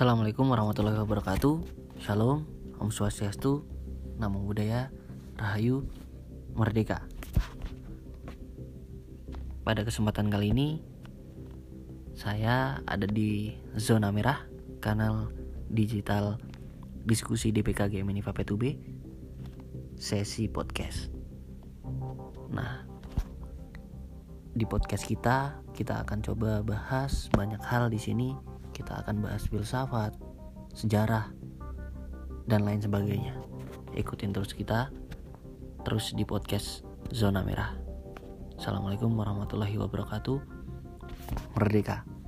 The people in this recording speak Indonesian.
Assalamualaikum warahmatullahi wabarakatuh. Shalom, Om Swastiastu, Namo Buddhaya, Rahayu, Merdeka. Pada kesempatan kali ini Saya ada di zona merah Kanal digital diskusi DPKG Miniva P2B Sesi podcast. Nah di podcast kita kita akan coba bahas banyak hal di sini. Kita akan bahas filsafat, sejarah, dan lain sebagainya. Ikutin terus kita terus di podcast Zona Merah. Assalamualaikum warahmatullahi wabarakatuh. Merdeka.